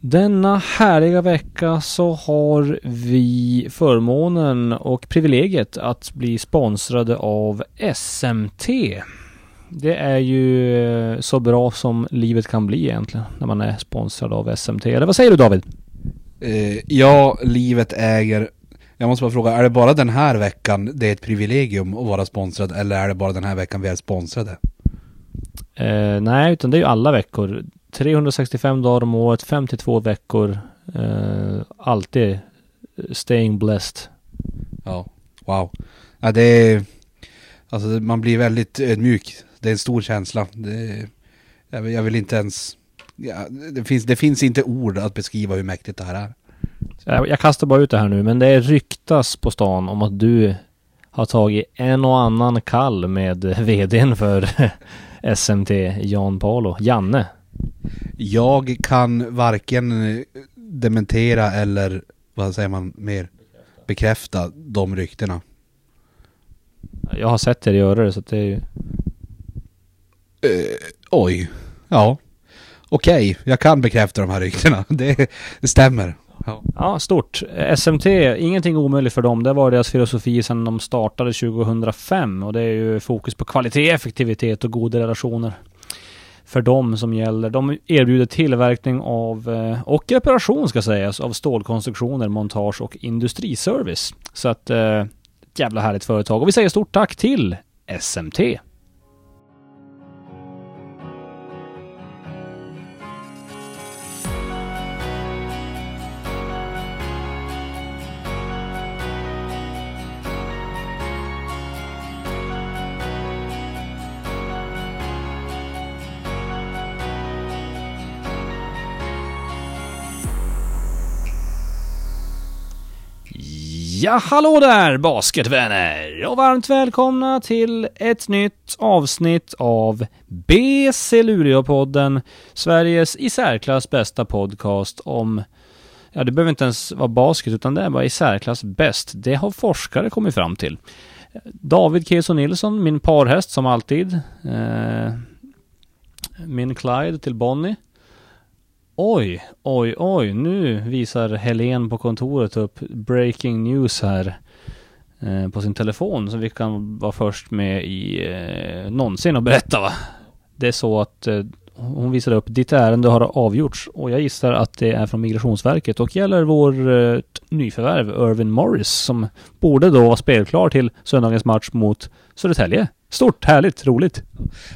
Denna härliga vecka så har vi förmånen och privilegiet att bli sponsrade av SMT. Det är ju eh, så bra som livet kan bli egentligen när man är sponsrad av SMT. Eller vad säger du David? Uh, ja, livet äger... Jag måste bara fråga, är det bara den här veckan det är ett privilegium att vara sponsrad eller är det bara den här veckan vi är sponsrade? Eh, nej, utan det är ju alla veckor. 365 dagar om året, 52 veckor. Eh, alltid staying blessed. Ja, wow. Ja, det är... Alltså man blir väldigt ödmjuk. Det är en stor känsla. Det, jag, vill, inte ens... Ja, det, finns, det finns inte ord att beskriva hur mäktigt det här är. Jag, jag kastar bara ut det här nu, men det ryktas på stan om att du har tagit en och annan kall med vdn för SMT, Jan Paolo, Janne. Jag kan varken dementera eller, vad säger man mer, bekräfta de ryktena. Jag har sett er göra det så att det är ju... Eh, oj. Ja. Okej, jag kan bekräfta de här ryktena. Det, det stämmer. Ja. Ja, stort. SMT, ingenting omöjligt för dem. Det var deras filosofi sedan de startade 2005 och det är ju fokus på kvalitet, effektivitet och goda relationer för dem som gäller. De erbjuder tillverkning av, eh, och reparation ska sägas, av stålkonstruktioner, montage och industriservice. Så att, eh, ett jävla härligt företag. Och vi säger stort tack till SMT. Ja, hallå där basketvänner! Och varmt välkomna till ett nytt avsnitt av BC Luleå-podden, Sveriges i särklass bästa podcast om, ja det behöver inte ens vara basket utan det är bara i särklass bäst. Det har forskare kommit fram till. David Keso Nilsson, min parhäst som alltid. Eh, min Clyde till Bonnie. Oj, oj, oj, nu visar Helen på kontoret upp breaking news här eh, på sin telefon. Så vi kan vara först med i eh, någonsin och berätta va. Det är så att eh, hon visar upp ditt ärende har avgjorts och jag gissar att det är från Migrationsverket och gäller vår eh, nyförvärv Irvin Morris som borde då vara spelklar till söndagens match mot Södertälje. Stort, härligt, roligt.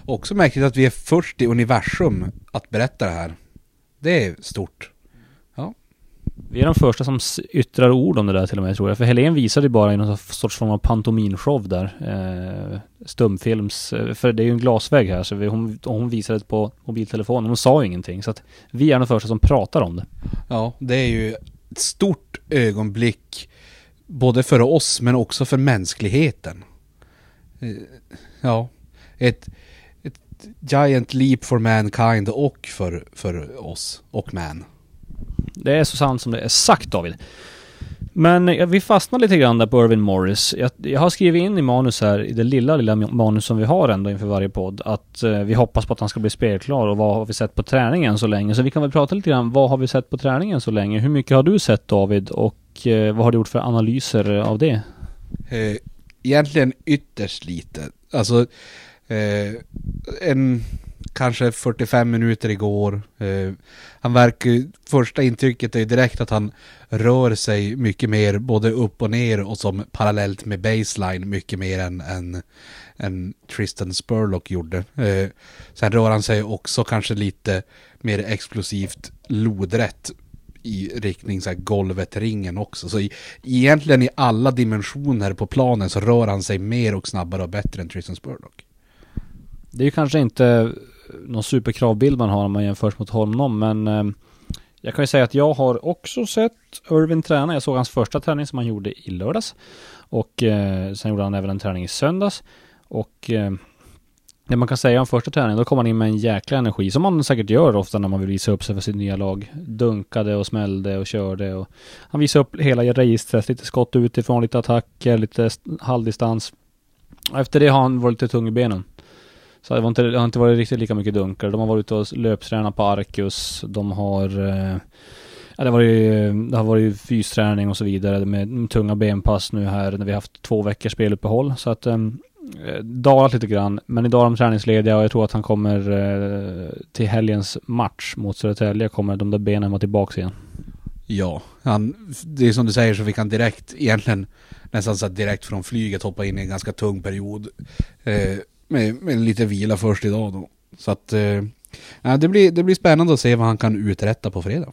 Också märkligt att vi är först i universum att berätta det här. Det är stort. Ja. Vi är de första som yttrar ord om det där till och med tror jag. För Helen visade ju bara i någon sorts form av pantominshow där. Eh, stumfilms... eh, För det är ju en glasvägg här så vi, hon, hon visade det på mobiltelefonen. Hon sa ju ingenting. Så att vi är de första som pratar om det. Ja, det är ju ett stort ögonblick både för oss men också för mänskligheten. Eh, Ja, ett, ett giant leap for mankind och för, för oss och man. Det är så sant som det är sagt David. Men vi fastnar lite grann där på Irvin Morris. Jag, jag har skrivit in i manus här, i det lilla, lilla manus som vi har ändå inför varje podd, att eh, vi hoppas på att han ska bli spelklar och vad har vi sett på träningen så länge. Så vi kan väl prata lite grann, vad har vi sett på träningen så länge? Hur mycket har du sett David och eh, vad har du gjort för analyser av det? Eh, egentligen ytterst lite. Alltså, eh, en kanske 45 minuter igår. Eh, han verkar ju- första intrycket är ju direkt att han rör sig mycket mer både upp och ner och som parallellt med baseline mycket mer än, än, än Tristan Spurlock gjorde. Eh, sen rör han sig också kanske lite mer explosivt lodrätt i riktning så här golvet, ringen också. Så i, egentligen i alla dimensioner på planen så rör han sig mer och snabbare och bättre än Tristan Spurlock. Det är ju kanske inte någon superkravbild man har om man jämförs mot honom, men eh, jag kan ju säga att jag har också sett Irvin träna. Jag såg hans första träning som han gjorde i lördags. Och eh, sen gjorde han även en träning i söndags. Och eh, det man kan säga om första träningen, då kom han in med en jäkla energi, som man säkert gör ofta när man vill visa upp sig för sitt nya lag. Dunkade och smällde och körde och han visade upp hela registret, lite skott utifrån, lite attacker, lite halvdistans. Och efter det har han varit lite tung i benen. Så det, var inte, det har inte varit riktigt lika mycket dunkar. De har varit ute och löptränat på Arcus. De har eh, Ja, det, har varit, det har varit fysträning och så vidare med tunga benpass nu här när vi haft två veckors speluppehåll. Så att Eh, dalat lite grann. Men idag är de träningslediga och jag tror att han kommer eh, till helgens match mot Södertälje kommer de där benen vara tillbaka igen. Ja, han, det är som du säger så fick han direkt, egentligen nästan så direkt från flyget hoppa in i en ganska tung period. Eh, med, med lite vila först idag då. Så att eh, det, blir, det blir spännande att se vad han kan uträtta på fredag.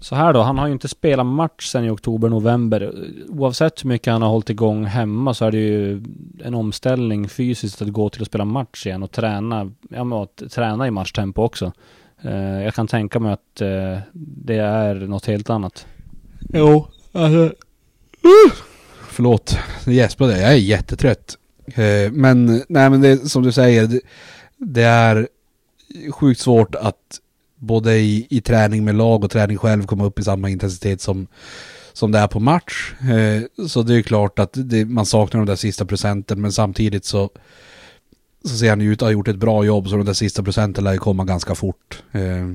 Så här då, han har ju inte spelat match sen i oktober, november. Oavsett hur mycket han har hållit igång hemma så är det ju en omställning fysiskt att gå till att spela match igen och träna, ja men att träna i matchtempo också. Uh, jag kan tänka mig att uh, det är något helt annat. Jo, alltså... Uh, förlåt, jag gäspade. Jag är jättetrött. Eh, men, nej men det som du säger, det, det är sjukt svårt att både i, i träning med lag och träning själv komma upp i samma intensitet som, som det är på match. Eh, så det är klart att det, man saknar de där sista procenten men samtidigt så, så ser han ju ut att ha gjort ett bra jobb så de där sista procenten lär ju komma ganska fort. Eh,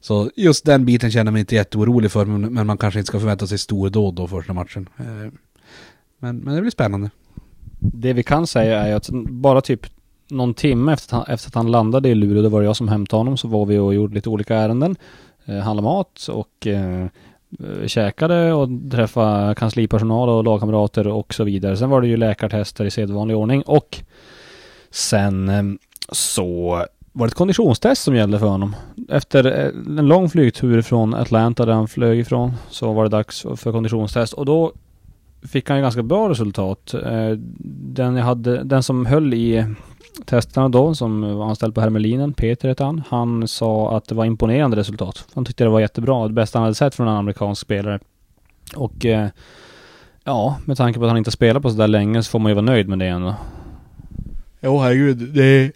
så just den biten känner jag mig inte jätteorolig för men, men man kanske inte ska förvänta sig stordåd då första matchen. Eh, men, men det blir spännande. Det vi kan säga är att bara typ någon timme efter att, han, efter att han landade i Luleå, då var jag som hämtade honom, så var vi och gjorde lite olika ärenden. Eh, handlade mat och eh, käkade och träffade kanslipersonal och lagkamrater och så vidare. Sen var det ju läkartester i sedvanlig ordning och sen eh, så var det ett konditionstest som gällde för honom. Efter eh, en lång flygtur från Atlanta där han flög ifrån så var det dags för konditionstest och då fick han ju ganska bra resultat. Eh, den, jag hade, den som höll i testerna då, som var anställd på Hermelinen, Peter hette han, han sa att det var imponerande resultat. Han tyckte det var jättebra, det bästa han hade sett från en amerikansk spelare. Och eh, ja, med tanke på att han inte spelat på sådär länge så får man ju vara nöjd med det ändå. Jo, herregud, det är,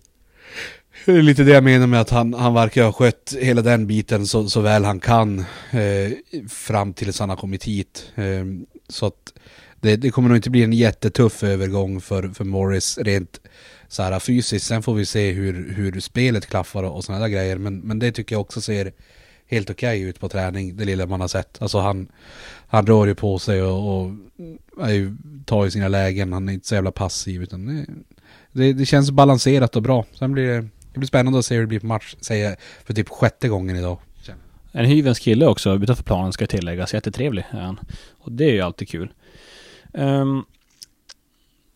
det är lite det jag menar med att han, han verkar ha skött hela den biten så, så väl han kan eh, fram tills han har kommit hit. Eh, så att det, det, kommer nog inte bli en jättetuff övergång för, för Morris rent så här fysiskt. Sen får vi se hur, hur spelet klaffar och, och sådana där grejer. Men, men det tycker jag också ser helt okej okay ut på träning, det lilla man har sett. Alltså han, han rör ju på sig och, och ju, tar ju sina lägen. Han är inte så jävla passiv utan det, det, det, känns balanserat och bra. Sen blir det, det blir spännande att se hur det blir på match, säger jag, för typ sjätte gången idag. En hyvens kille också utanför planen ska tilläggas. Jättetrevlig är han. Och det är ju alltid kul. Um,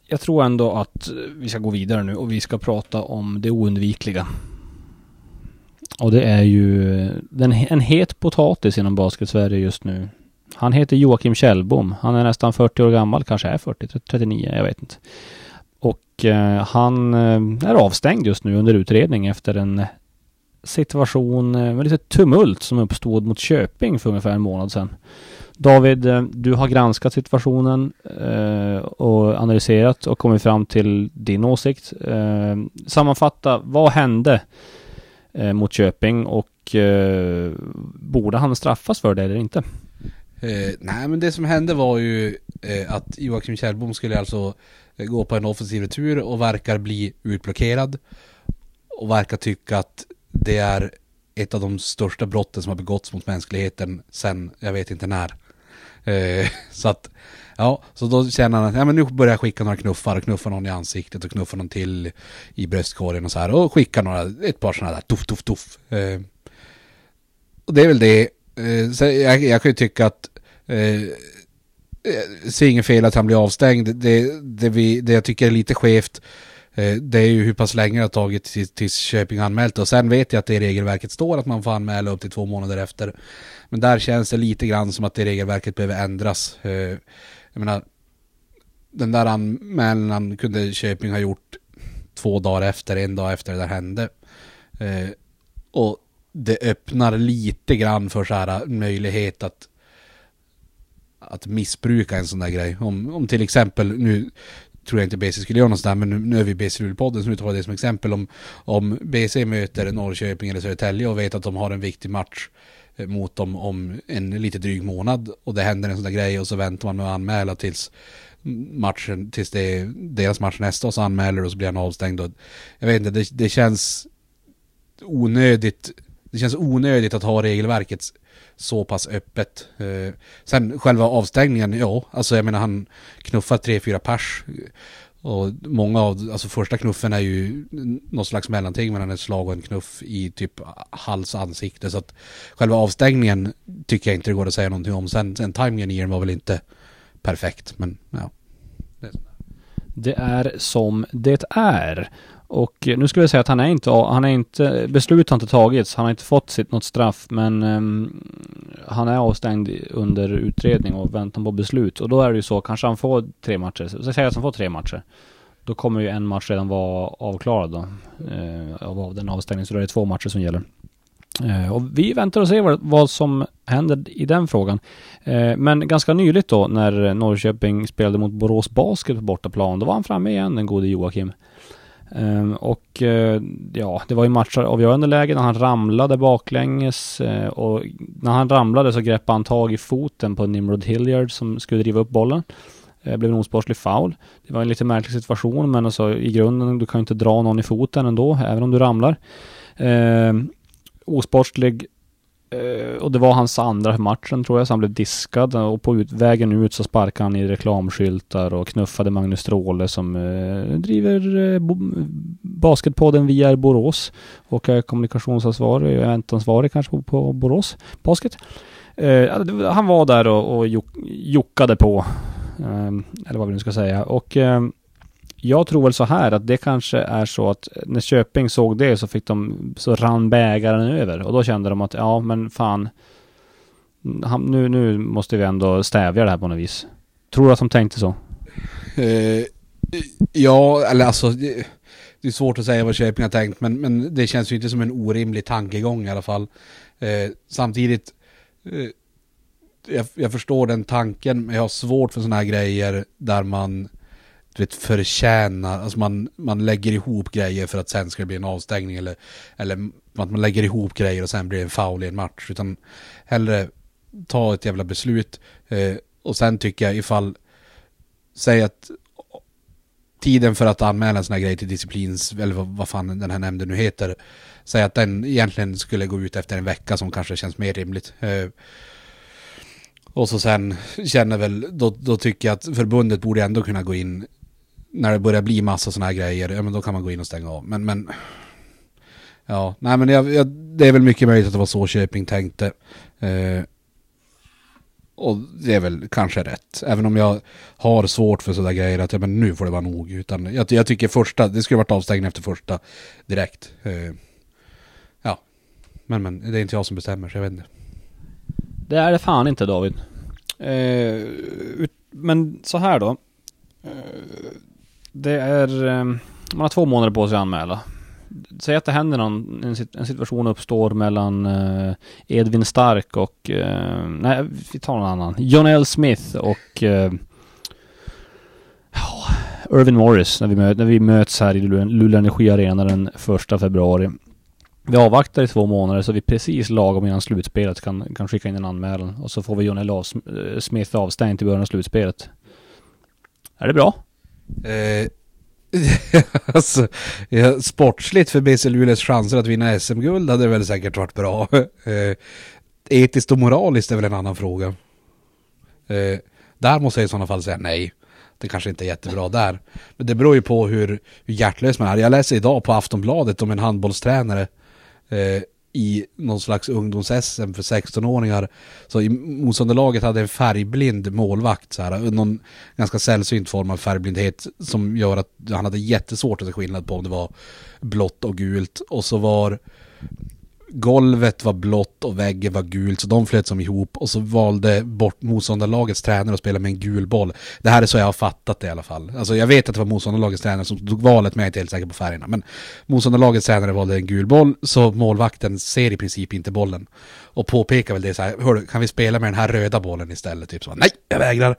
jag tror ändå att vi ska gå vidare nu och vi ska prata om det oundvikliga. Och det är ju den, en het potatis inom basket-Sverige just nu. Han heter Joakim Kjellbom. Han är nästan 40 år gammal, kanske är 40, 39, jag vet inte. Och eh, han eh, är avstängd just nu under utredning efter en situation eh, med lite tumult som uppstod mot Köping för ungefär en månad sedan. David, eh, du har granskat situationen eh, och analyserat och kommit fram till din åsikt. Sammanfatta, vad hände mot Köping och borde han straffas för det eller inte? Eh, nej, men det som hände var ju att Joakim Kjellbom skulle alltså gå på en offensiv retur och verkar bli utblockerad. Och verkar tycka att det är ett av de största brotten som har begåtts mot mänskligheten sen, jag vet inte när. Eh, så att, ja, så då känner han att ja, men nu börjar jag skicka några knuffar, knuffa någon i ansiktet och knuffa någon till i bröstkorgen och så här. Och skicka några, ett par sådana där tuff, tuff, tuff. Eh, och det är väl det. Eh, så jag, jag kan ju tycka att eh, eh ser inget fel att han blir avstängd. Det, det, vi, det jag tycker är lite skevt Eh, det är ju hur pass länge det har tagit tills, Köping anmält och sen vet jag att det i regelverket står att man får anmäla upp till två månader efter. Men där känns det lite grann som att det regelverket behöver ändras. Eh, jag menar, den där anmälan kunde Köping ha gjort två dagar efter, en dag efter det där hände. Eh, och det öppnar lite grann för så här möjlighet att att missbruka en sån där grej. Om, om till exempel nu tror jag inte BC skulle göra någonstans, men nu, nu är vi BC Luleå-podden så nu tar det som exempel. Om, om BC möter Norrköping eller Södertälje och vet att de har en viktig match eh, mot dem om en lite dryg månad och det händer en sån där grej och så väntar man med att anmäla tills matchen, tills det är deras match nästa och så anmäler och så blir han avstängd och jag vet inte, det, det känns onödigt det känns onödigt att ha regelverket så pass öppet. Eh, sen själva avstängningen, ja, alltså jag menar han knuffar tre, fyra pers. Och många av, alltså första knuffen är ju något slags mellanting mellan ett slag och en knuff i typ hals och ansikte. Så att själva avstängningen tycker jag inte det går att säga någonting om. Sen, sen timingen i den var väl inte perfekt, men ja. Det är som det är. Och eh, nu skulle jag säga att han är inte, han är inte, beslut har inte tagits, han har inte fått sitt något straff, men um, han är avstängd under utredning och väntan på beslut. Och då är det ju så, kanske han får tre matcher, så säger att han får tre matcher. Då kommer ju en match redan vara avklarad då, eh, av den avstängningen, så då är det två matcher som gäller. Eh, och vi väntar och ser vad, vad som händer i den frågan. Eh, men ganska nyligt då, när Norrköping spelade mot Borås Basket på bortaplan, då var han framme igen, den gode Joakim. Ehm, och eh, ja, det var ju matchavgörande läge när han ramlade baklänges eh, och när han ramlade så greppade han tag i foten på Nimrod Hilliard som skulle driva upp bollen. Det blev en osportslig foul. Det var en lite märklig situation men alltså i grunden, du kan ju inte dra någon i foten ändå, även om du ramlar. Eh, osportslig Eh, och det var hans andra matchen tror jag, så han blev diskad och på ut, vägen ut så sparkade han i reklamskyltar och knuffade Magnus Stråle som eh, driver eh, Basketpodden via Borås och är kommunikationsansvarig, eventansvarig kanske på, på Borås Basket. Eh, han var där och, och jockade på, eh, eller vad vi nu ska säga. Och jag tror väl så här att det kanske är så att när Köping såg det så fick de, så rann bägaren över och då kände de att ja men fan nu, nu måste vi ändå stävja det här på något vis. Tror du att de tänkte så? Uh, ja, eller alltså det, det, är svårt att säga vad Köping har tänkt men, men det känns ju inte som en orimlig tankegång i alla fall. Uh, samtidigt uh, jag, jag, förstår den tanken men jag har svårt för sådana här grejer där man du vet, förtjänar, alltså man, man lägger ihop grejer för att sen ska det bli en avstängning eller, eller att man lägger ihop grejer och sen blir det en foul i en match. Utan hellre ta ett jävla beslut eh, och sen tycker jag ifall, säg att tiden för att anmäla en sån här grej till disciplins, eller vad, vad fan den här nämnden nu heter, säg att den egentligen skulle gå ut efter en vecka som kanske känns mer rimligt. Eh, och så sen känner väl, då, då tycker jag att förbundet borde ändå kunna gå in när det börjar bli massa sådana här grejer, ja men då kan man gå in och stänga av. Men, men ja, nej men jag, jag, det är väl mycket möjligt att det var så Köping tänkte. Eh, och det är väl kanske rätt. Även om jag har svårt för sådana grejer att ja, men nu får det vara nog. Utan jag, jag tycker första, det skulle varit avstängning efter första direkt. Eh, ja, men, men det är inte jag som bestämmer så jag vet inte. Det är det fan inte David. Eh, men så här då. Eh, det är... Ehm, man har två månader på sig att anmäla. Säg att det händer någon, en, situation uppstår mellan eh, Edvin Stark och... Ehm, nej, vi tar någon annan. John L. Smith och... Oh, Irvin Morris när vi, möt, när vi möts här i Luleå Energi Arena den första februari. Vi avvaktar i två månader så vi precis lagom innan slutspelet kan, kan skicka in en anmälan. Och så får vi John eh, L. Smith avstängd till början av slutspelet. Är det bra? Eh, alltså, ja, sportsligt för BC Luleås chanser att vinna SM-guld hade väl säkert varit bra. Eh, etiskt och moraliskt är väl en annan fråga. Eh, där måste jag i sådana fall säga nej. Det kanske inte är jättebra där. Men det beror ju på hur, hur hjärtlös man är. Jag läser idag på Aftonbladet om en handbollstränare eh, i någon slags ungdoms-SM för 16-åringar. Så i motståndarlaget hade en färgblind målvakt, så här, någon ganska sällsynt form av färgblindhet som gör att han hade jättesvårt att se skillnad på om det var blått och gult. Och så var golvet var blått och väggen var gult så de flöt som ihop och så valde bort motståndarlagets tränare att spela med en gul boll. Det här är så jag har fattat det i alla fall. Alltså jag vet att det var motståndarlagets tränare som tog valet men jag är inte helt säker på färgerna. Men motståndarlagets tränare valde en gul boll så målvakten ser i princip inte bollen. Och påpekar väl det så här, hörru, kan vi spela med den här röda bollen istället? Typ så, nej, jag vägrar.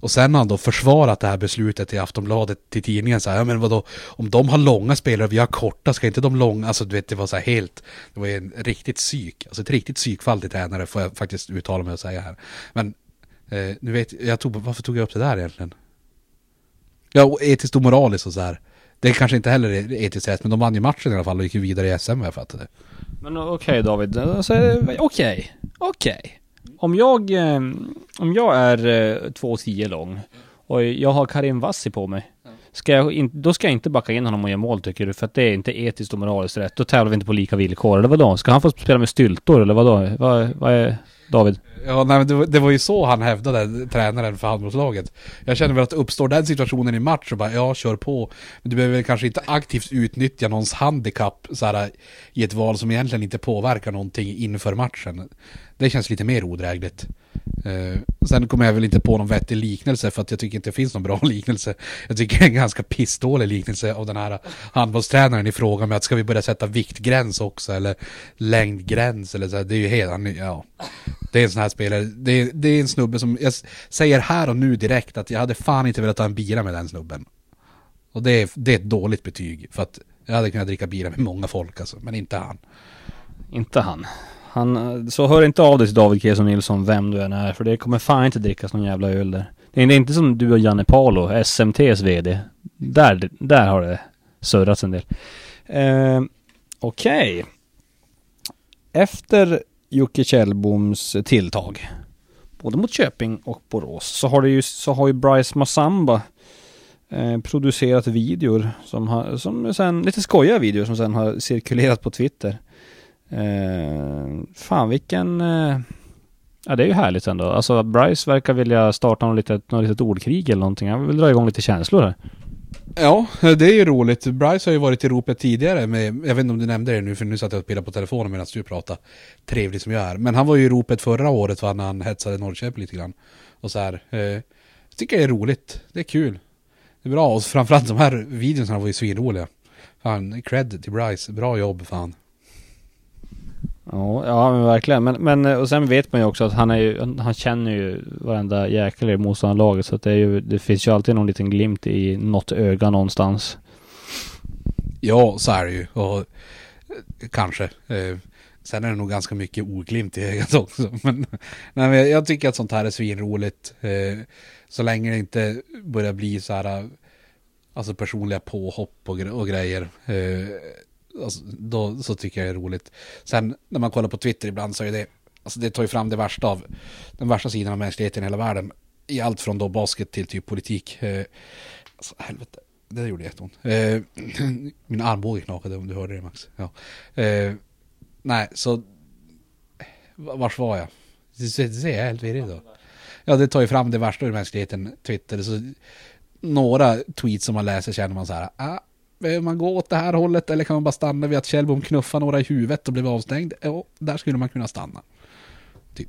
Och sen har han då försvarat det här beslutet i Aftonbladet, till tidningen så här, ja men vadå, om de har långa spelare och vi har korta, ska inte de långa, alltså du vet det var så här helt, det var ju en riktigt psyk, alltså ett riktigt psykfall till tränare får jag faktiskt uttala mig och säga här. Men, eh, nu vet jag, tog, varför tog jag upp det där egentligen? Ja, och etiskt och moraliskt och så här. Det kanske inte heller är etiskt rätt, men de vann ju matchen i alla fall och gick ju vidare i SM vad jag fattade. Men okej okay, David, alltså, eh, okej, okay. okej. Okay. Om jag, eh, om jag är 2,10 eh, lång och jag har Karim Vassi på mig. Ska jag in, då ska jag inte backa in honom och göra mål tycker du? För att det är inte etiskt och moraliskt rätt. Då tävlar vi inte på lika villkor. Eller vadå? Ska han få spela med styltor eller vadå? Vad, vad är David? Ja, nej, men det, var, det var ju så han hävdade, tränaren för handbollslaget. Jag känner väl att uppstår den situationen i match så bara, ja, kör på. Men du behöver kanske inte aktivt utnyttja någons handikapp så här, i ett val som egentligen inte påverkar någonting inför matchen. Det känns lite mer odrägligt. Uh, sen kommer jag väl inte på någon vettig liknelse för att jag tycker inte det finns någon bra liknelse. Jag tycker det är en ganska pissdålig liknelse av den här handbollstränaren i fråga med att ska vi börja sätta viktgräns också eller längdgräns eller så här, Det är ju helt, ja. Det är en sån här spelare, det är, det är en snubbe som, jag säger här och nu direkt att jag hade fan inte velat ta en bira med den snubben. Och det är, det är ett dåligt betyg för att jag hade kunnat dricka bira med många folk alltså, men inte han. Inte han. Han, så hör inte av dig till David Keson Nilsson vem du än är, för det kommer fan inte drickas någon jävla öl där. Det är inte som du och Janne Palo, SMTs VD. Där, där har det surrats en del. Eh, Okej. Okay. Efter Jocke Kjellboms tilltag, både mot Köping och Borås, så har, det ju, så har ju Bryce Massamba eh, producerat videor som har, som sen, lite skojiga videor som sen har cirkulerat på Twitter. Eh, fan vilken... Eh, ja det är ju härligt ändå. Alltså Bryce verkar vilja starta något litet, något litet ordkrig eller någonting. Han vill dra igång lite känslor här. Ja, det är ju roligt. Bryce har ju varit i ropet tidigare med, jag vet inte om du nämnde det nu för nu satt jag och pillade på telefonen medan du pratade. Trevlig som jag är. Men han var ju i ropet förra året när han hetsade Norrköping lite grann. Och så här. Eh, jag tycker det är roligt. Det är kul. Det är bra och framförallt de här videorna var ju svinroliga. Fan, cred till Bryce. Bra jobb fan. Ja, ja men verkligen. Men, men eh, och sen vet man ju också att han är ju, han känner ju varenda jäkel i motståndarlaget så att det är ju, det finns ju alltid någon liten glimt i något öga någonstans. Ja, så är det ju. Och eh, kanske. Eh, sen är det nog ganska mycket oglimt i ögat också. Men, nej, men jag tycker att sånt här är svinroligt. Eh, så länge det inte börjar bli så här, eh, alltså personliga påhopp och, och grejer. Alltså, då så tycker jag det är roligt. Sen när man kollar på Twitter ibland så är det, alltså det tar ju fram det värsta av, den värsta sidan av mänskligheten i hela världen. I allt från då basket till typ politik. Eh, alltså helvete, det gjorde jätteont. Eh, min armbåge knakade om du hörde det Max. Ja. Eh, nej, så vars var jag? Det ser jag helt virrig då. Ja, det tar ju fram det värsta ur mänskligheten, Twitter. Så några tweets som man läser känner man så här, ah, Behöver man gå åt det här hållet eller kan man bara stanna vid att Kjellbom knuffade några i huvudet och blev avstängd? Ja, där skulle man kunna stanna. Typ.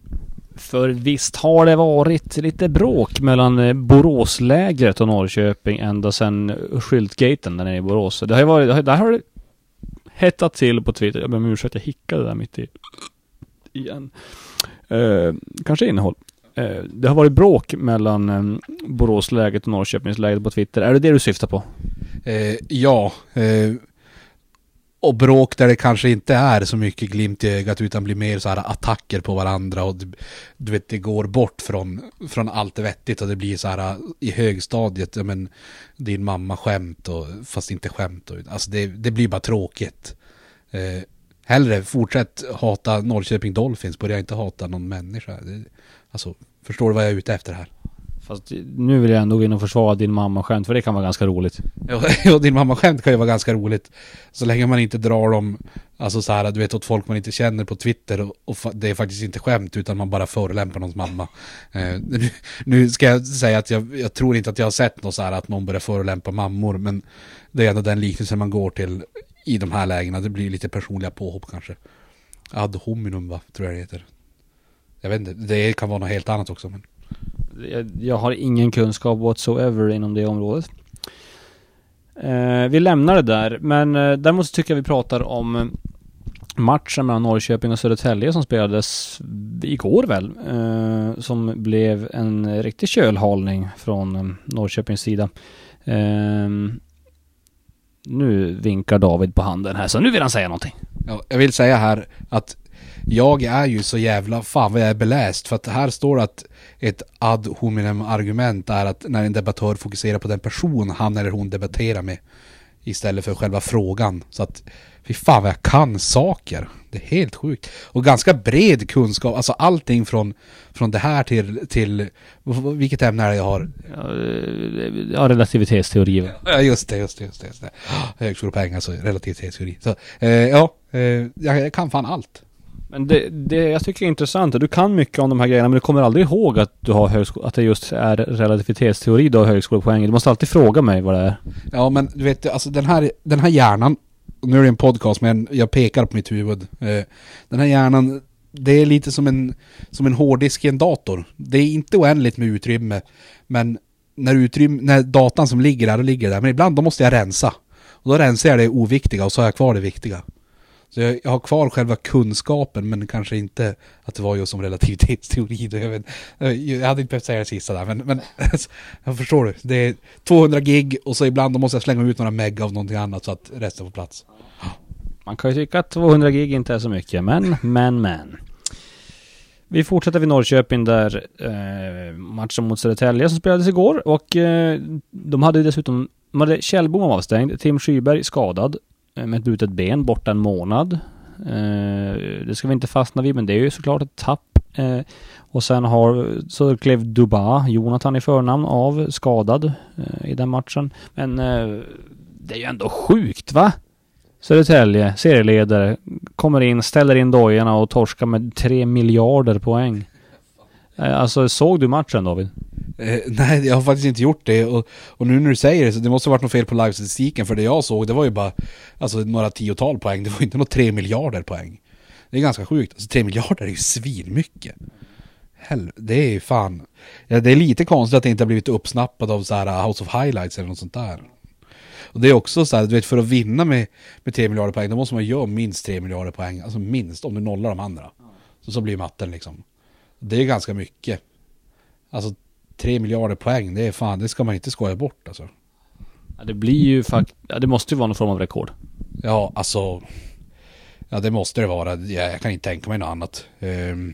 För visst har det varit lite bråk mellan eh, Boråslägret och Norrköping ända sedan skyltgaten där nere i Borås. Det har ju varit, där har det hettat till på Twitter. Jag ber om ursäkt, jag hickade där mitt i. Igen. Eh, kanske innehåll. Eh, det har varit bråk mellan eh, Boråsläget och Norrköpingsläget på Twitter. Är det det du syftar på? Eh, ja. Eh, och bråk där det kanske inte är så mycket glimt i ögat utan blir mer så här attacker på varandra och du vet det går bort från, från allt vettigt och det blir så här i högstadiet, ja men din mamma skämt och fast inte skämt och, alltså det, det blir bara tråkigt. Eh, hellre fortsätt hata Norrköping Dolphins, börja inte hata någon människa. Det, alltså, förstår du vad jag är ute efter här? Fast nu vill jag ändå gå in och försvara din mamma-skämt, för det kan vara ganska roligt. Ja, din mamma-skämt kan ju vara ganska roligt. Så länge man inte drar dem, alltså så här, du vet åt folk man inte känner på Twitter och, och det är faktiskt inte skämt utan man bara förolämpar någons mamma. Eh, nu, nu, ska jag säga att jag, jag, tror inte att jag har sett något så här att någon börjar förolämpa mammor, men det är ändå den liknelsen man går till i de här lägena. Det blir lite personliga påhopp kanske. Ad hominum va, tror jag det heter. Jag vet inte, det kan vara något helt annat också men. Jag, jag har ingen kunskap whatsoever inom det området. Eh, vi lämnar det där, men eh, däremot tycker jag vi pratar om eh, matchen mellan Norrköping och Södertälje som spelades igår väl. Eh, som blev en riktig kölhalning från eh, Norrköpings sida. Eh, nu vinkar David på handen här, så nu vill han säga någonting. Ja, jag vill säga här att jag är ju så jävla, fan vad jag är beläst. För att här står att ett ad hominem argument är att när en debattör fokuserar på den person han eller hon debatterar med. Istället för själva frågan. Så att, fy fan vad jag kan saker. Det är helt sjukt. Och ganska bred kunskap, alltså allting från, från det här till, till, vilket ämne är det jag har? Ja, relativitetsteori. Ja, just det, just det, just det. Just det. Högskolepoäng, alltså relativitetsteori. Så, eh, ja, eh, jag kan fan allt. Men det, det jag tycker är intressant, du kan mycket om de här grejerna men du kommer aldrig ihåg att du har högskole... att det just är relativitetsteori du har högskolepoäng Du måste alltid fråga mig vad det är. Ja men du vet, alltså den här, den här hjärnan, nu är det en podcast men jag pekar på mitt huvud. Eh, den här hjärnan, det är lite som en, som en hårddisk i en dator. Det är inte oändligt med utrymme, men när, utrymme, när datan som ligger där, då ligger där. Men ibland då måste jag rensa. Och då rensar jag det oviktiga och så har jag kvar det viktiga. Så jag, jag har kvar själva kunskapen men kanske inte att det var just som relativitetsteori. Jag, vet, jag hade inte behövt säga det sista där men, men jag förstår du. Det är 200 gig och så ibland då måste jag slänga ut några meg av någonting annat så att resten får plats. Man kan ju tycka att 200 gig inte är så mycket men, men, men. Vi fortsätter vid Norrköping där eh, matchen mot Södertälje som spelades igår och eh, de hade dessutom de hade Kjellbom avstängd, Tim Skyberg skadad Eh, med ett brutet ben borta en månad. Eh, det ska vi inte fastna vid men det är ju såklart ett tapp. Eh, och sen har så klev Duba, Jonathan i förnamn, av skadad i den matchen. Men det är ju ändå sjukt va? Södertälje, serieledare, kommer in, ställer in dojorna och torskar med 3 miljarder poäng. Alltså såg du matchen David? Eh, nej, jag har faktiskt inte gjort det. Och, och nu när du säger det så det måste ha varit något fel på livestatistiken. För det jag såg det var ju bara alltså, några tiotal poäng. Det var inte något tre miljarder poäng. Det är ganska sjukt. Alltså tre miljarder är ju svinmycket. Det är ju fan. Ja, det är lite konstigt att det inte har blivit uppsnappat av så här uh, House of Highlights eller något sånt där. Och det är också så här, du vet för att vinna med, med 3 miljarder poäng då måste man göra minst 3 miljarder poäng. Alltså minst om du nollar de andra. Så, så blir matten liksom. Det är ganska mycket. Alltså 3 miljarder poäng, det är fan, det ska man inte skoja bort alltså. Ja, det blir ju faktiskt, ja, det måste ju vara någon form av rekord. Ja, alltså. Ja, det måste det vara. Jag, jag kan inte tänka mig något annat. Ehm,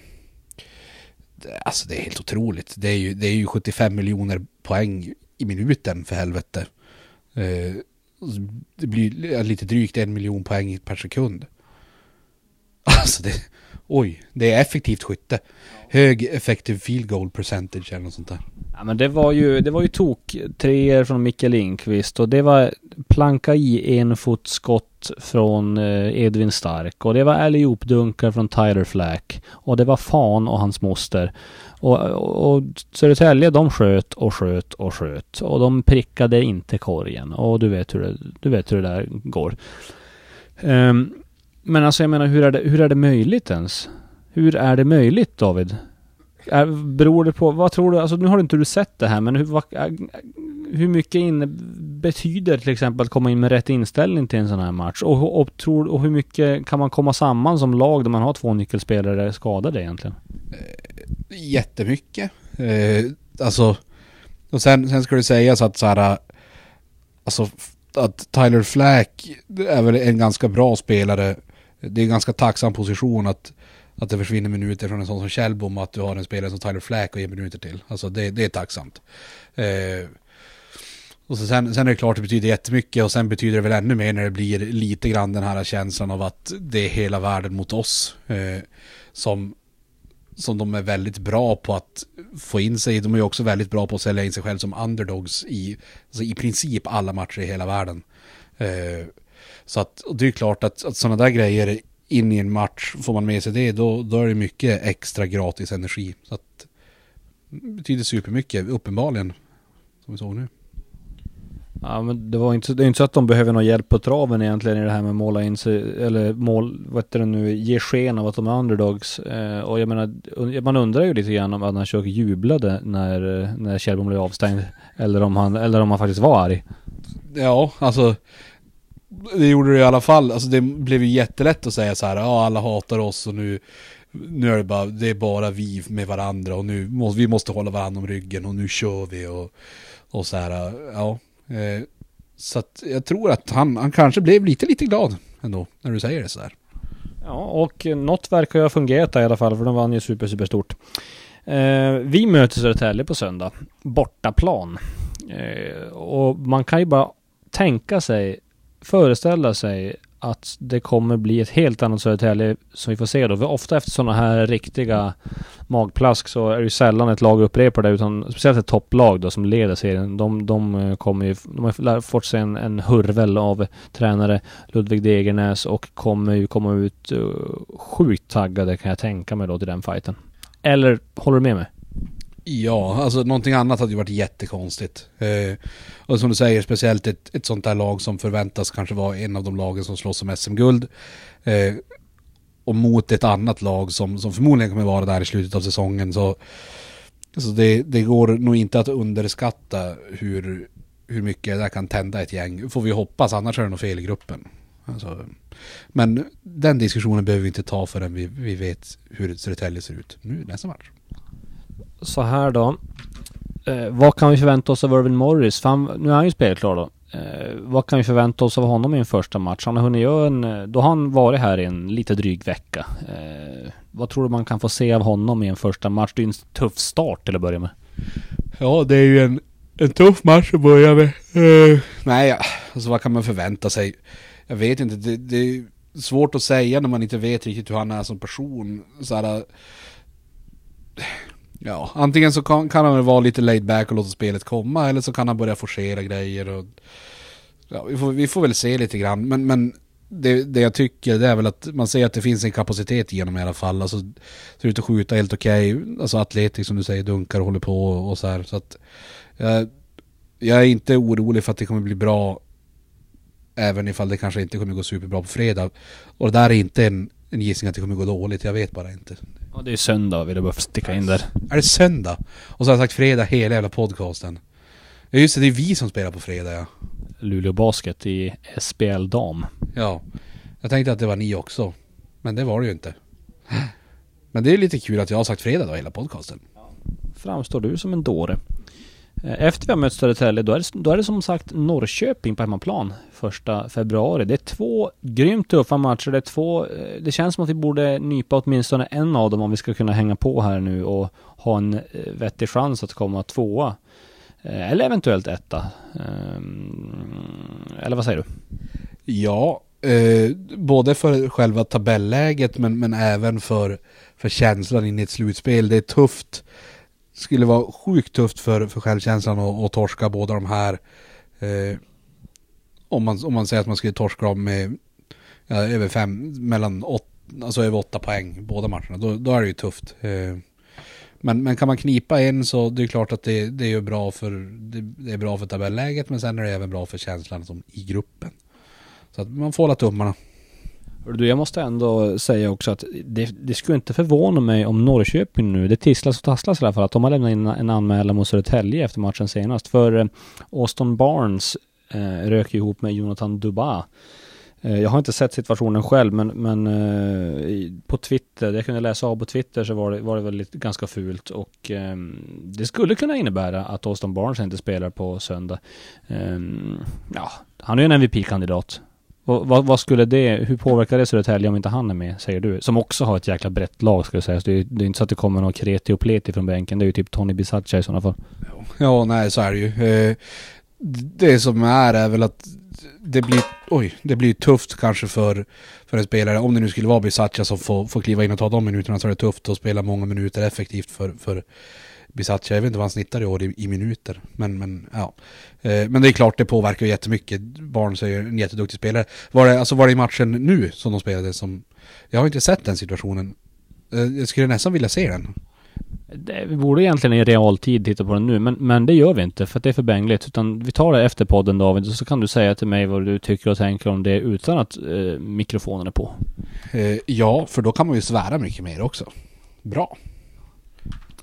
det, alltså det är helt otroligt. Det är ju, det är ju 75 miljoner poäng i minuten för helvete. Eh, det blir lite drygt en miljon poäng per sekund. Alltså det, oj, det är effektivt skytte. Hög effective field goal percentage eller något sånt där. Ja men det var ju, det var ju tok treor från Micke Lindqvist och det var planka i enfotskott från eh, Edvin Stark och det var allihop-dunkar från Tyler Flack och det var fan och hans moster. Och, och, och Södertälje de sköt och sköt och sköt och de prickade inte korgen och du vet hur det, du vet hur det där går. Um, men alltså jag menar hur är det, hur är det möjligt ens? Hur är det möjligt David? Är, beror det på, vad tror du, alltså nu har inte du sett det här men hur, vad, hur mycket inne, betyder till exempel att komma in med rätt inställning till en sån här match? Och, och, tror, och hur mycket kan man komma samman som lag där man har två nyckelspelare skadade egentligen? Eh, jättemycket. Eh, alltså, och sen, sen ska det sägas att så här, alltså att Tyler Flack är väl en ganska bra spelare. Det är en ganska tacksam position att, att det försvinner minuter från en sån som Kjellbom och att du har en spelare som Tyler Flack och ger minuter till. Alltså det, det är tacksamt. Eh, och så sen, sen är det klart det betyder jättemycket och sen betyder det väl ännu mer när det blir lite grann den här känslan av att det är hela världen mot oss. Eh, som, som de är väldigt bra på att få in sig i. De är också väldigt bra på att sälja in sig själv som underdogs i, alltså i princip alla matcher i hela världen. Eh, så att, och det är klart att, att sådana där grejer in i en match, får man med sig det, då, då är det mycket extra gratis energi. Så att det betyder supermycket, uppenbarligen, som vi såg nu. Ja men det var inte, det är inte så att de behöver någon hjälp på traven egentligen i det här med att måla in sig, eller mål, vad heter det nu, ge sken av att de är underdogs. Eh, och jag menar, man undrar ju lite grann om Adnan jublade när, när Kjellbom blev avstängd. Eller om han, eller om han faktiskt var arg. Ja, alltså det gjorde det i alla fall. Alltså det blev ju jättelätt att säga så här, ja alla hatar oss och nu, nu är det bara, det är bara vi med varandra och nu måste vi måste hålla varandra om ryggen och nu kör vi och, och så här, ja. Eh, så att jag tror att han, han kanske blev lite, lite glad ändå när du säger det så här. Ja, och något verkar ju ha fungerat där i alla fall, för de vann ju super, super stort. Eh, vi möter Södertälje på söndag, bortaplan. Eh, och man kan ju bara tänka sig, föreställa sig att det kommer bli ett helt annat Södertälje som vi får se då. För ofta efter sådana här riktiga magplask så är det ju sällan ett lag upprepar det utan speciellt ett topplag då som leder serien. De, de eh, kommer ju, de har fått sig en, en hurvel av tränare Ludvig Degernäs och kommer ju komma ut uh, sjukt taggade kan jag tänka mig då till den fighten. Eller håller du med mig? Ja, alltså någonting annat hade ju varit jättekonstigt. Eh, och som du säger, speciellt ett, ett sånt där lag som förväntas kanske vara en av de lagen som slåss om SM-guld. Eh, och mot ett annat lag som, som förmodligen kommer vara där i slutet av säsongen. Så, så det, det går nog inte att underskatta hur, hur mycket det kan tända ett gäng. Får vi hoppas, annars är det nog fel i gruppen. Alltså, men den diskussionen behöver vi inte ta förrän vi, vi vet hur Södertälje ser ut nu nästa match så här då. Eh, vad kan vi förvänta oss av Irvin Morris? För han, nu är han ju spelklar då. Eh, vad kan vi förvänta oss av honom i en första match? Han har hunnit göra en... Eh, då har han varit här i en lite dryg vecka. Eh, vad tror du man kan få se av honom i en första match? Det är ju en tuff start till att börja med. Ja, det är ju en, en tuff match att börja med. Uh, nej, alltså vad kan man förvänta sig? Jag vet inte, det, det är svårt att säga när man inte vet riktigt hur han är som person. Så här, Ja, antingen så kan, kan han väl vara lite laid back och låta spelet komma eller så kan han börja forcera grejer och... Ja, vi får, vi får väl se lite grann, men, men det, det jag tycker det är väl att man ser att det finns en kapacitet genom i alla fall. Alltså, ser ut att skjuta helt okej. Okay. Alltså atletik som du säger, dunkar och håller på och så här. Så att, jag, jag är inte orolig för att det kommer bli bra även ifall det kanske inte kommer gå superbra på fredag. Och det där är inte en, en gissning att det kommer gå dåligt, jag vet bara inte. Ja, det är söndag vill jag bara sticka in där. Är det söndag? Och så har jag sagt fredag hela jävla podcasten. Ja just det, det är vi som spelar på fredag ja. Luleå Basket i SBL Dam. Ja. Jag tänkte att det var ni också. Men det var det ju inte. Men det är lite kul att jag har sagt fredag då hela podcasten. Framstår du som en dåre? Eh, efter vi har mött Södertälje, då är, det, då är det som sagt Norrköping på hemmaplan första februari. Det är två grymt tuffa matcher. Det är två... Eh, det känns som att vi borde nypa åtminstone en av dem om vi ska kunna hänga på här nu och ha en eh, vettig chans att komma tvåa. Eller eventuellt etta. Ehm, eller vad säger du? Ja, eh, både för själva tabelläget men, men även för, för känslan in i ett slutspel. Det är tufft skulle vara sjukt tufft för, för självkänslan att, torska båda de här. Eh, om, man, om man säger att man skulle torska dem med ja, över fem, mellan åt, alltså över åtta poäng båda matcherna. Då, då är det ju tufft. Eh, men, men kan man knipa en så det är klart att det, det är bra för det, det, är bra för tabelläget men sen är det även bra för känslan som i gruppen. Så att man får hålla tummarna. Du, jag måste ändå säga också att det, det skulle inte förvåna mig om Norrköping nu, det tisslas och tasslas i alla fall, att de har lämnat in en anmälan mot Södertälje efter matchen senast. För eh, Austin Barnes eh, rök ihop med Jonathan Duba. Eh, jag har inte sett situationen själv, men, men eh, på Twitter, det jag kunde läsa av på Twitter så var det, var det väl lite, ganska fult och eh, det skulle kunna innebära att Austin Barnes inte spelar på söndag. Ehm, ja, han är ju en MVP-kandidat. Vad, vad, skulle det, hur påverkar det Södertälje om inte han är med, säger du? Som också har ett jäkla brett lag ska jag säga. Så det, är, det är inte så att det kommer någon kreti och pleti från bänken. Det är ju typ Tony Bisaccia i sådana fall. Ja, nej så är det ju. Eh, det som är är väl att det blir, oj, det blir tufft kanske för, för en spelare. Om det nu skulle vara Bisaccia som får, får kliva in och ta de minuterna så är det tufft att spela många minuter effektivt för, för Bisaccia. Jag vet inte vad han snittar i år i, i minuter. Men, men ja. Eh, men det är klart det påverkar ju jättemycket. Barnes är ju en jätteduktig spelare. Var det, alltså var det i matchen nu som de spelade som... Jag har inte sett den situationen. Eh, jag skulle nästan vilja se den. Det, vi borde egentligen i realtid titta på den nu, men, men det gör vi inte för att det är för bängligt. Utan vi tar det efter podden David, och så kan du säga till mig vad du tycker och tänker om det utan att eh, mikrofonen är på. Eh, ja, för då kan man ju svära mycket mer också. Bra.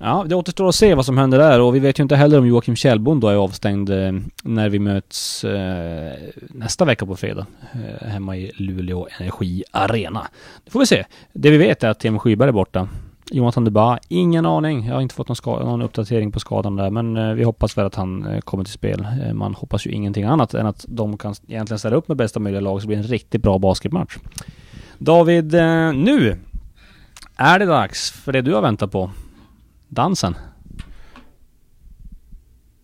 Ja, det återstår att se vad som händer där och vi vet ju inte heller om Joakim Kjellbom då är avstängd eh, när vi möts eh, nästa vecka på fredag eh, hemma i Luleå Energi Arena. Det får vi se. Det vi vet är att Tim Skyberg är borta. Jonathan Duba, ingen aning. Jag har inte fått någon, skada, någon uppdatering på skadan där men vi hoppas väl att han kommer till spel. Man hoppas ju ingenting annat än att de kan egentligen ställa upp med bästa möjliga lag så det blir en riktigt bra basketmatch. David, nu är det dags för det du har väntat på dansen.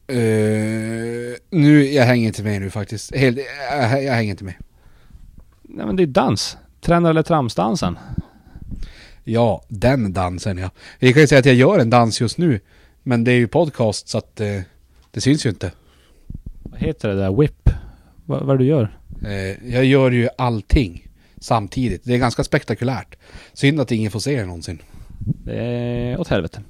Eh, nu, jag hänger inte med nu faktiskt. Helt, jag, jag hänger inte med. Nej men det är dans. Tränar eller tramsdansen. Ja, den dansen ja. Vi kan ju säga att jag gör en dans just nu. Men det är ju podcast så att eh, det syns ju inte. Vad heter det där? Whip? Vad, vad du gör? Eh, jag gör ju allting samtidigt. Det är ganska spektakulärt. Synd att ingen får se det någonsin. Det är åt helvete.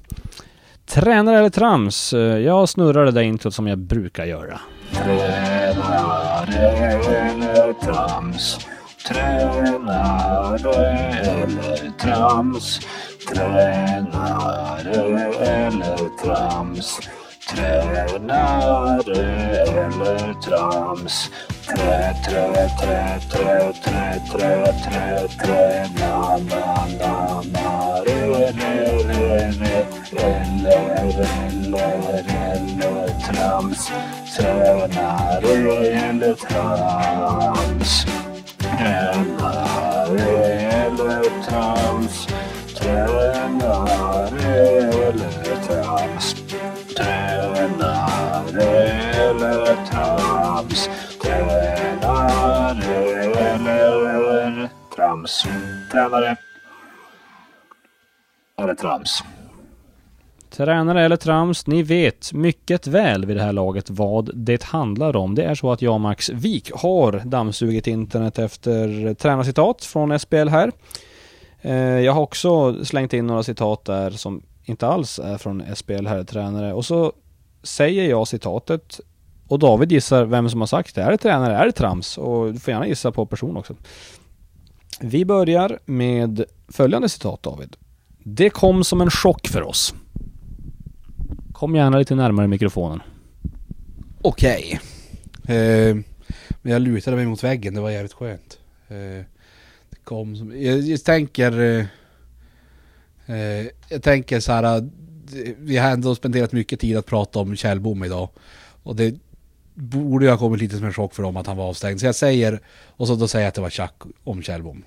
Tränare eller trams? Eh, jag snurrar det där introt som jag brukar göra. Tränare eller trams? Tränare eller trams? Tränare eller trams? Tränare eller trams? Trä, trä, trä, trä, trä, trä, trä, trä, na, na, na, na, re, re, re, re, eller, eller, eller trams. Tränare eller trams? Tränare eller trams? Tränare eller trams? Tränare eller trams? Tränare eller trams? Tränare eller trams? Tränare eller trams, ni vet mycket väl vid det här laget vad det handlar om. Det är så att jag, och Max Wik, har dammsugit internet efter tränarcitat från SPL här. Eh, jag har också slängt in några citat där som inte alls är från SPL här, tränare. Och så säger jag citatet och David gissar vem som har sagt det. Är det tränare? Är det trams? Och du får gärna gissa på person också. Vi börjar med följande citat David. Det kom som en chock för oss. Kom gärna lite närmare mikrofonen. Okej. Eh, men jag lutade mig mot väggen, det var jävligt skönt. Eh, det kom som, jag, jag tänker... Eh, eh jag tänker så här. Vi har ändå spenderat mycket tid att prata om Kjellbom idag. Och det borde ju ha kommit lite som en chock för dem att han var avstängd. Så jag säger, och så då säger jag att det var tjack om Kjellbom.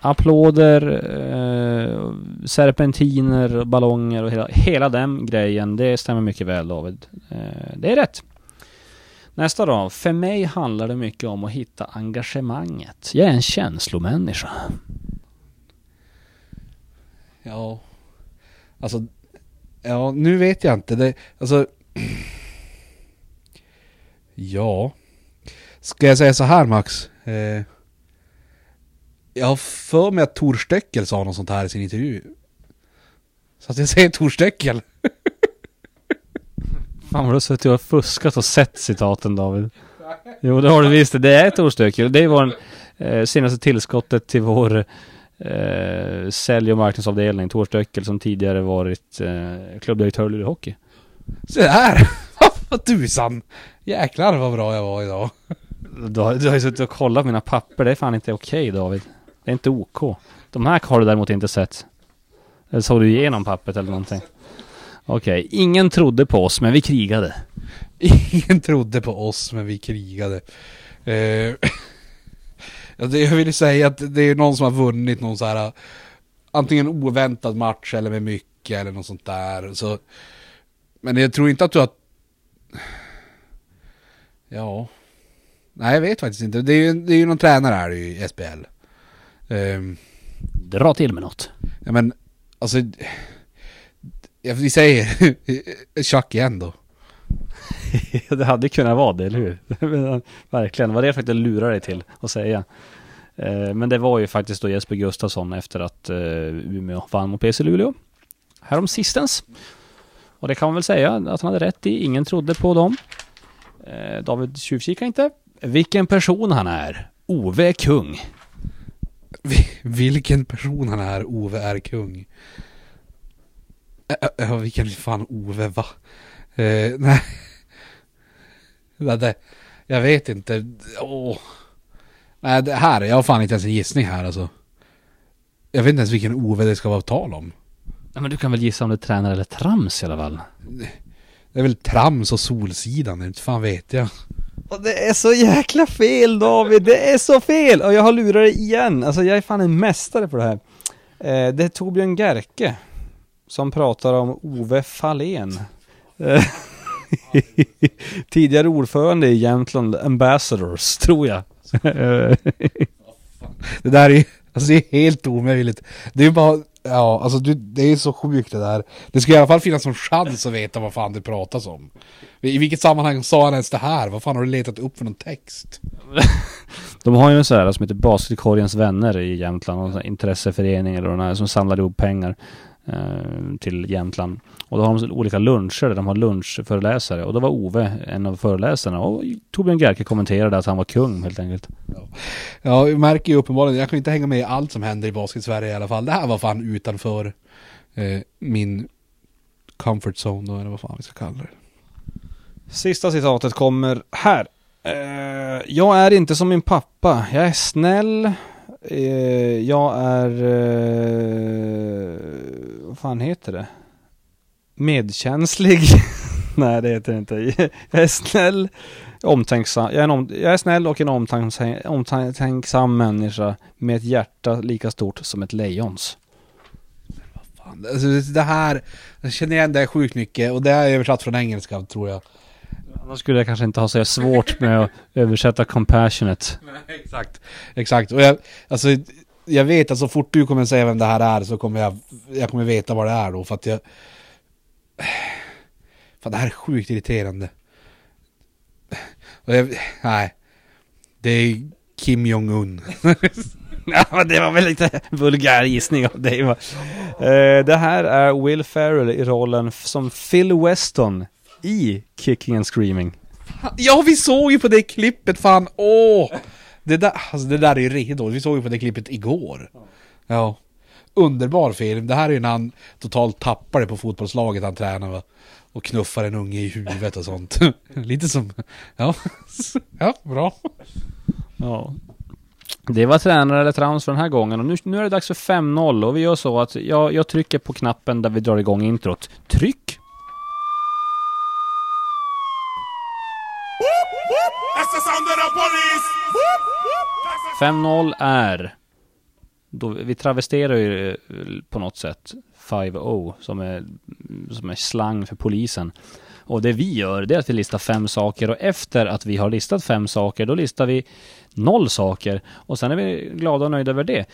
Applåder, eh, serpentiner, ballonger och hela, hela den grejen. Det stämmer mycket väl David. Eh, det är rätt. Nästa då. För mig handlar det mycket om att hitta engagemanget. Jag är en känslomänniska. Ja. Alltså, ja nu vet jag inte. Det, alltså... Ja. Ska jag säga så här Max? Eh, jag har för mig att Tor Stöckel sa något sånt här i sin intervju. Så att jag säger Tor Stöckel. Fan vad du har suttit och fuskat och sett citaten David. Jo det har du visst. Det är Tor Stöckel. Det är vår eh, senaste tillskottet till vår eh, sälj och marknadsavdelning. Tor Stöckel som tidigare varit eh, klubbdirektör i Luleå Hockey. Så där! Vad tusan! Jäklar vad bra jag var idag. Du har, du har ju suttit och kollat mina papper. Det är fan inte okej David. Det är inte OK. De här har du däremot inte sett. Eller såg du igenom pappret eller någonting? Okej, ingen trodde på oss men vi krigade. Ingen trodde på oss men vi krigade. Eh, jag vill säga att det är någon som har vunnit någon så här antingen oväntad match eller med mycket eller något sånt där. Så, men jag tror inte att du har... Ja. Nej jag vet faktiskt inte. Det är ju, det är ju någon tränare här i SPL. Um, Dra till med något. ja men alltså... Ja, vi säger Chuck igen då. det hade kunnat vara det, eller hur? Verkligen, det var det jag faktiskt lura dig till att säga. Eh, men det var ju faktiskt då Jesper Gustafsson efter att eh, Umeå vann mot PC Luleå. härom sistens. Och det kan man väl säga att han hade rätt i. Ingen trodde på dem. Eh, David tjuvkikar inte. Vilken person han är. Ove är kung. Vilken person han är, Ove är kung. Ja vilken fan Ove, va? Eh, nej. Det, jag vet inte. Åh. Nej, det här, jag har fan inte ens en gissning här alltså. Jag vet inte ens vilken Ove det ska vara tal om. Ja, men du kan väl gissa om det är tränare eller trams i alla fall? Det är väl trams och Solsidan, inte fan vet jag. Och det är så jäkla fel David, det är så fel! Och jag har lurat dig igen, alltså jag är fan en mästare på det här. Eh, det är Torbjörn Gerke som pratar om Ove Fahlén. Eh, Tidigare ordförande i Jämtland Ambassadors, tror jag. Eh, Det där är alltså det är helt omöjligt. Det är ju bara, ja alltså du, det är så sjukt det där. Det ska i alla fall finnas någon chans att veta vad fan det pratas om. I vilket sammanhang sa han ens det här? Vad fan har du letat upp för någon text? De har ju en sån här som heter Basketkorgens vänner i Jämtland, en här intresseförening eller något som samlar ihop pengar eh, till Jämtland. Och då har de olika luncher där de har lunchföreläsare och då var Ove en av föreläsarna och Torbjörn Gerke kommenterade att han var kung helt enkelt. Ja, jag märker ju uppenbarligen, jag kan inte hänga med i allt som händer i basket-Sverige i alla fall. Det här var fan utanför eh, min comfort zone då, eller vad fan vi ska kalla det. Sista citatet kommer här. Eh, jag är inte som min pappa. Jag är snäll. Eh, jag är... Eh, vad fan heter det? Medkänslig. Nej, det heter det inte. Jag är snäll. Omtänksam. Jag är, om, jag är snäll och en omtänksam, omtänksam människa med ett hjärta lika stort som ett lejons. Fan, alltså, det här, jag känner igen det sjukt mycket och det är översatt från engelska tror jag. Annars skulle jag kanske inte ha så svårt med att översätta compassionate. Exakt, exakt. Och jag, alltså, jag vet att så fort du kommer säga vem det här är så kommer jag, jag kommer veta vad det är då för att jag... Fan det här är sjukt irriterande. Och jag, nej. Det är Kim Jong-Un. Ja, men det var väl lite vulgär gissning av dig va? Eh, det här är Will Ferrell i rollen som Phil Weston i Kicking and Screaming. Ja vi såg ju på det klippet fan, åh! Det där, alltså det där är ju riktigt dåligt, vi såg ju på det klippet igår. Ja. Underbar film, det här är ju när han totalt tappar det på fotbollslaget han tränar va. Och knuffar en unge i huvudet och sånt. Lite som, ja. Ja, bra. Ja. Det var tränare eller trams för den här gången och nu, nu är det dags för 5-0 och vi gör så att jag, jag trycker på knappen där vi drar igång introt. Tryck! That's the sound of the police. 5-0 är... Då, vi travesterar ju eh, på något sätt 5O som är, som är slang för polisen. Och det vi gör det är att vi listar fem saker och efter att vi har listat fem saker då listar vi noll saker och sen är vi glada och nöjda över det.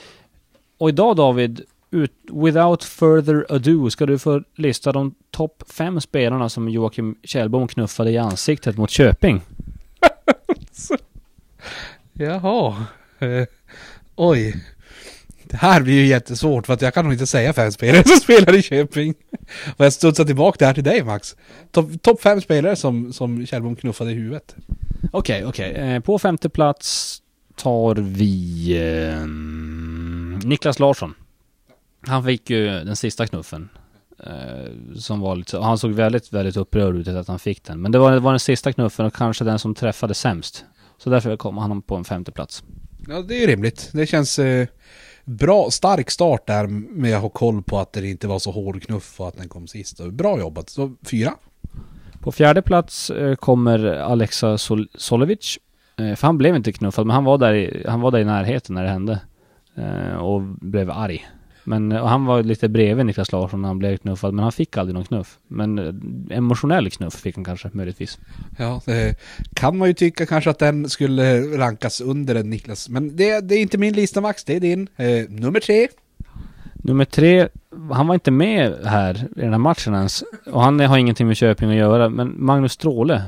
Och idag David, ut, without further ado ska du få lista de topp fem spelarna som Joakim Kjellbom knuffade i ansiktet mot Köping. Jaha. Eh, oj. Det här blir ju jättesvårt för att jag kan nog inte säga fem spelare som spelar i Köping. Och jag studsar tillbaka det här till dig Max. Topp top fem spelare som, som Kjellbom knuffade i huvudet. Okej, okej. Eh, på femte plats tar vi eh, Niklas Larsson. Han fick ju den sista knuffen. Eh, som var lite, han såg väldigt, väldigt upprörd ut att han fick den. Men det var, det var den sista knuffen och kanske den som träffade sämst. Så därför kom han på en femte plats. Ja, det är rimligt. Det känns eh, bra, stark start där med att ha koll på att det inte var så hård knuff och att den kom sist. Bra jobbat. Så fyra. På fjärde plats eh, kommer Alexa Sol- Solovic. Eh, för han blev inte knuffad, men han var där i, han var där i närheten när det hände. Eh, och blev arg. Men och han var lite bredvid Niklas Larsson när han blev knuffad, men han fick aldrig någon knuff. Men eh, emotionell knuff fick han kanske, möjligtvis. Ja, det kan man ju tycka kanske att den skulle rankas under en Niklas. Men det, det är inte min lista Max, det är din. Eh, nummer tre. Nummer tre, han var inte med här i den här matchen ens. Och han har ingenting med Köping att göra, men Magnus Stråle.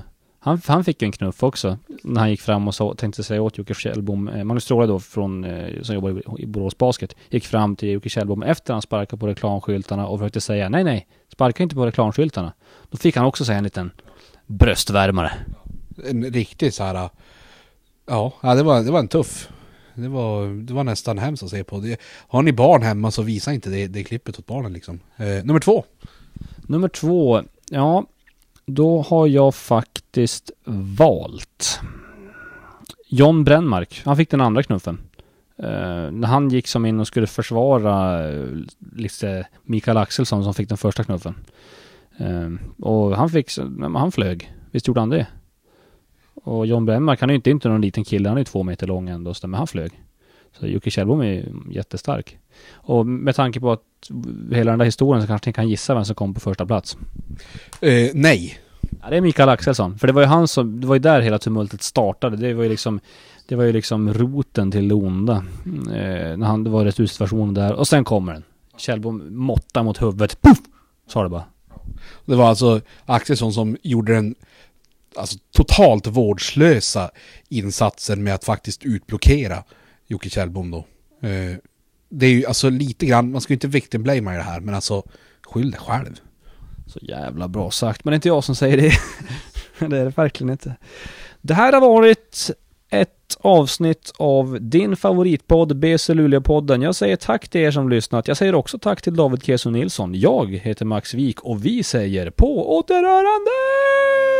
Han, han fick ju en knuff också när han gick fram och så, tänkte säga åt Jocke Kjellbom, eh, Magnus Stråle då från, eh, som jobbar i, i Borås Basket, gick fram till Jocke Kjellbom efter han sparkade på reklamskyltarna och försökte säga nej nej, sparka inte på reklamskyltarna. Då fick han också säga en liten bröstvärmare. En riktig så här... Ja, det, var, det var en tuff. Det var, det var nästan hemskt att se på. Det, har ni barn hemma så visa inte det, det klippet åt barnen liksom. Eh, nummer två. Nummer två, ja, då har jag faktiskt valt John Brännmark. Han fick den andra knuffen. Eh, när han gick som in och skulle försvara eh, lite Mikael Axelsson som fick den första knuffen. Eh, och han fick, han flög. Visst gjorde han det? Och John Brännmark, han är ju inte, inte någon liten kille, han är ju två meter lång ändå, men han flög. Så Jocke Kjellbom är ju jättestark. Och med tanke på att hela den där historien så kanske ni kan gissa vem som kom på första plats. Eh, nej. Ja, det är Mikael Axelsson. För det var ju han som, det var ju där hela tumultet startade. Det var ju liksom, det var ju liksom roten till det onda. Eh, när han, det var retursituationen där. Och sen kommer den. Kjellbom måttar mot huvudet. Puff! Sa det bara. Det var alltså Axelsson som gjorde den alltså, totalt vårdslösa insatsen med att faktiskt utblockera Jocke Kjellbom då. Eh, det är ju alltså lite grann, man ska ju inte victim-blamea i det här, men alltså skyll dig själv. Så jävla bra sagt. Men det är inte jag som säger det. det är det verkligen inte. Det här har varit ett avsnitt av din favoritpodd BC Luleå-podden. Jag säger tack till er som lyssnat. Jag säger också tack till David Keso Nilsson. Jag heter Max Wik och vi säger på återhörande!